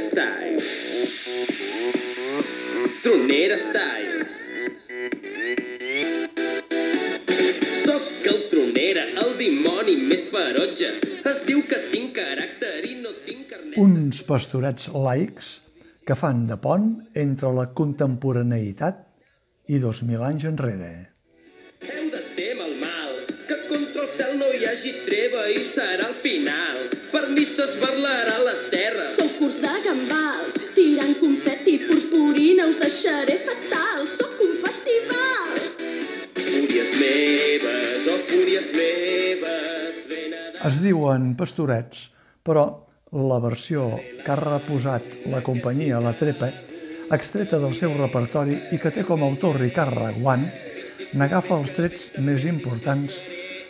style. Tronera style. Soc el tronera, el dimoni més ferotge. Es diu que tinc caràcter i no tinc carnet. Uns pastorets laics que fan de pont entre la contemporaneïtat i dos mil anys enrere. Heu de témer el mal, que contra el cel no hi hagi treva i serà el final. Per mi s'esbarlarà la terra. Sou curs de gambals, tirant confeti purpurina, us deixaré fatal. Sóc un festival. Fúries meves, oh fúries meves, ben a Es diuen pastorets, però la versió que ha reposat la companyia La Trepa, extreta del seu repertori i que té com a autor Ricard Raguant, n'agafa els trets més importants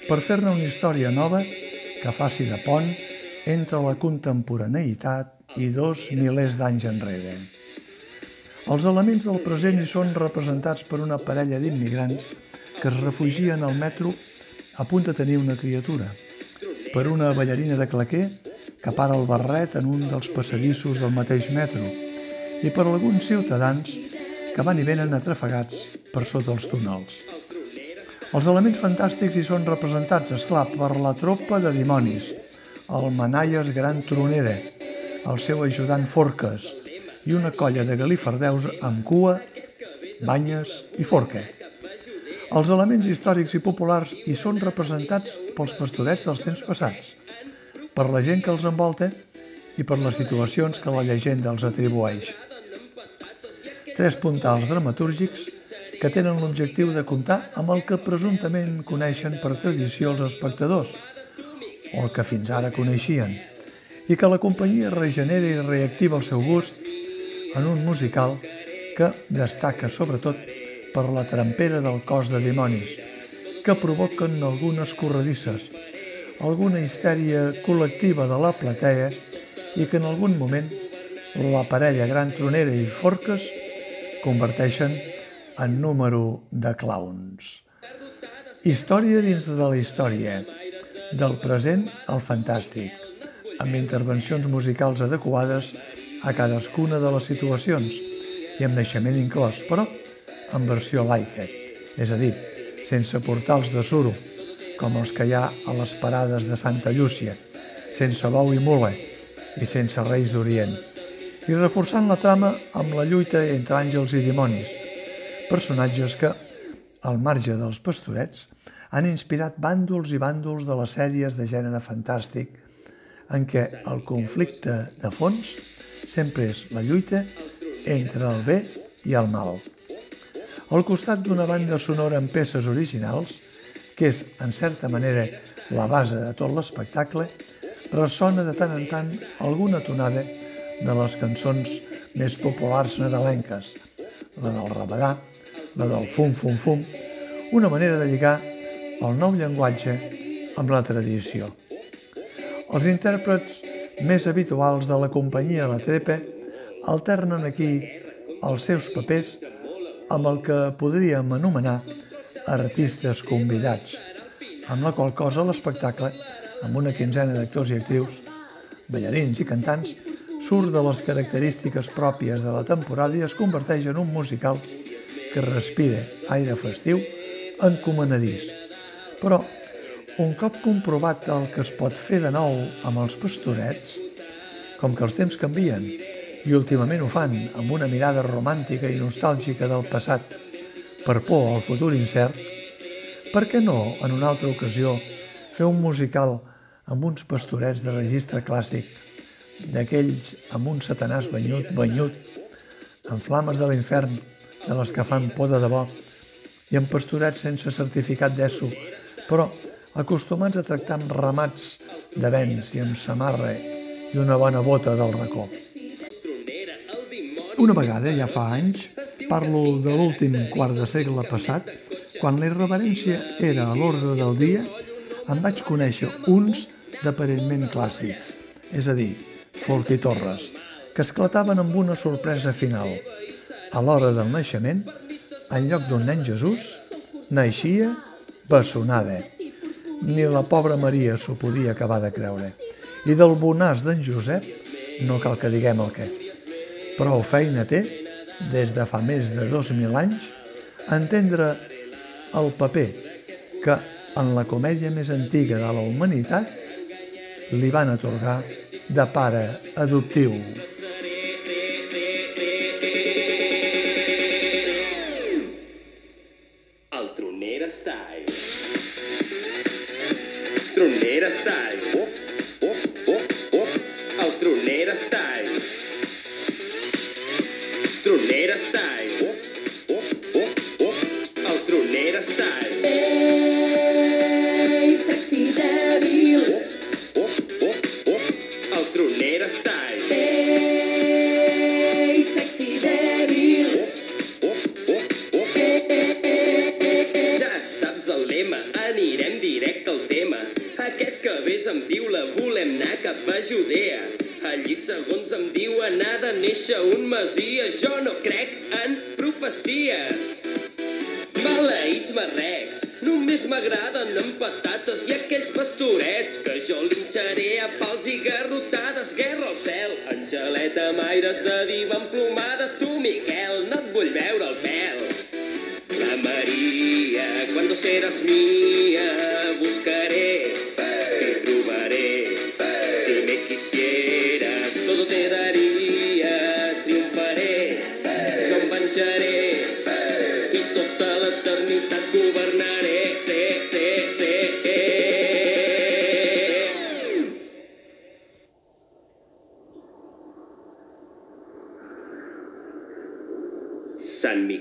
per fer-ne una història nova que faci de pont entre la contemporaneïtat i dos milers d'anys enrere. Els elements del present hi són representats per una parella d'immigrants que es refugien al metro a punt de tenir una criatura, per una ballarina de claquer que para el barret en un dels passadissos del mateix metro i per alguns ciutadans que van i venen atrafegats per sota els túnels. Els elements fantàstics hi són representats, és clar, per la tropa de dimonis, el Manaies Gran Tronera, el seu ajudant Forques i una colla de galifardeus amb cua, banyes i forca. Els elements històrics i populars hi són representats pels pastorets dels temps passats, per la gent que els envolta i per les situacions que la llegenda els atribueix. Tres puntals dramatúrgics que tenen l'objectiu de comptar amb el que presumptament coneixen per tradició els espectadors, o el que fins ara coneixien, i que la companyia regenera i reactiva el seu gust en un musical que destaca sobretot per la trampera del cos de dimonis, que provoquen algunes corredisses, alguna histèria col·lectiva de la platea i que en algun moment la parella Gran Tronera i Forques converteixen en número de clowns. Història dins de la història, del present al fantàstic, amb intervencions musicals adequades a cadascuna de les situacions i amb naixement inclòs, però en versió laica, és a dir, sense portals de suro, com els que hi ha a les parades de Santa Llúcia, sense bou i mula i sense reis d'Orient, i reforçant la trama amb la lluita entre àngels i dimonis, personatges que, al marge dels pastorets, han inspirat bàndols i bàndols de les sèries de gènere fantàstic en què el conflicte de fons sempre és la lluita entre el bé i el mal. Al costat d'una banda sonora amb peces originals, que és, en certa manera, la base de tot l'espectacle, ressona de tant en tant alguna tonada de les cançons més populars nadalenques, la del rabadà, la del fum, fum, fum, una manera de lligar el nou llenguatge amb la tradició. Els intèrprets més habituals de la companyia La Trepa alternen aquí els seus papers amb el que podríem anomenar artistes convidats, amb la qual cosa l'espectacle, amb una quinzena d'actors i actrius, ballarins i cantants, surt de les característiques pròpies de la temporada i es converteix en un musical que respira aire festiu encomanadís. Però, un cop comprovat el que es pot fer de nou amb els pastorets, com que els temps canvien i últimament ho fan amb una mirada romàntica i nostàlgica del passat per por al futur incert, per què no, en una altra ocasió, fer un musical amb uns pastorets de registre clàssic, d'aquells amb un satanàs banyut, banyut, amb flames de l'infern, de les que fan por de debò, i amb pastorets sense certificat d'ESO, però acostumats a tractar amb ramats de vents i amb samarra i una bona bota del racó. Una vegada, ja fa anys, parlo de l'últim quart de segle passat, quan la irreverència era a l'ordre del dia, em vaig conèixer uns d'aparentment clàssics, és a dir, folk i torres, que esclataven amb una sorpresa final. A l'hora del naixement, en lloc d'un nen Jesús, naixia bessonada. Ni la pobra Maria s'ho podia acabar de creure. I del bonàs d'en Josep no cal que diguem el què. Prou feina té, des de fa més de 2.000 anys, entendre el paper que en la comèdia més antiga de la humanitat li van atorgar de pare adoptiu. Tronera Style. Aquest que ves em diu la volem anar cap a Judea. Allí segons em diuen ha de néixer un masies. Jo no crec en profecies. Maleïts marrecs, només m'agraden amb patates i aquells pastorets que jo linxaré a pals i garrotades. Guerra al cel, Angeleta amb aires de diva emplomada. Tu, Miquel, no et vull veure el pèl. La María, cuando serás mía,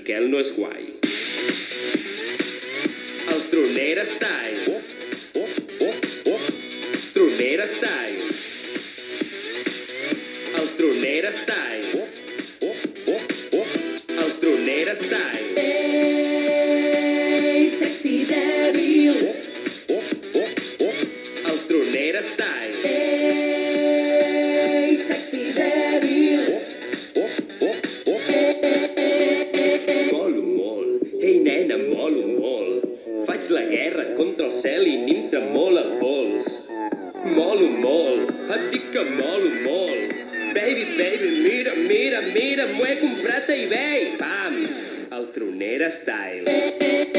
Sant Miquel no és guai. El Tronera Style. Tronera Style. El Tronera Style. El Tronera Style. Ei, sexy dèbil. El Tronera Style. Ei, Et dic que molo molt. Baby, baby, mira, mira, mira, m'ho he comprat a eBay. Pam! El Tronera Style.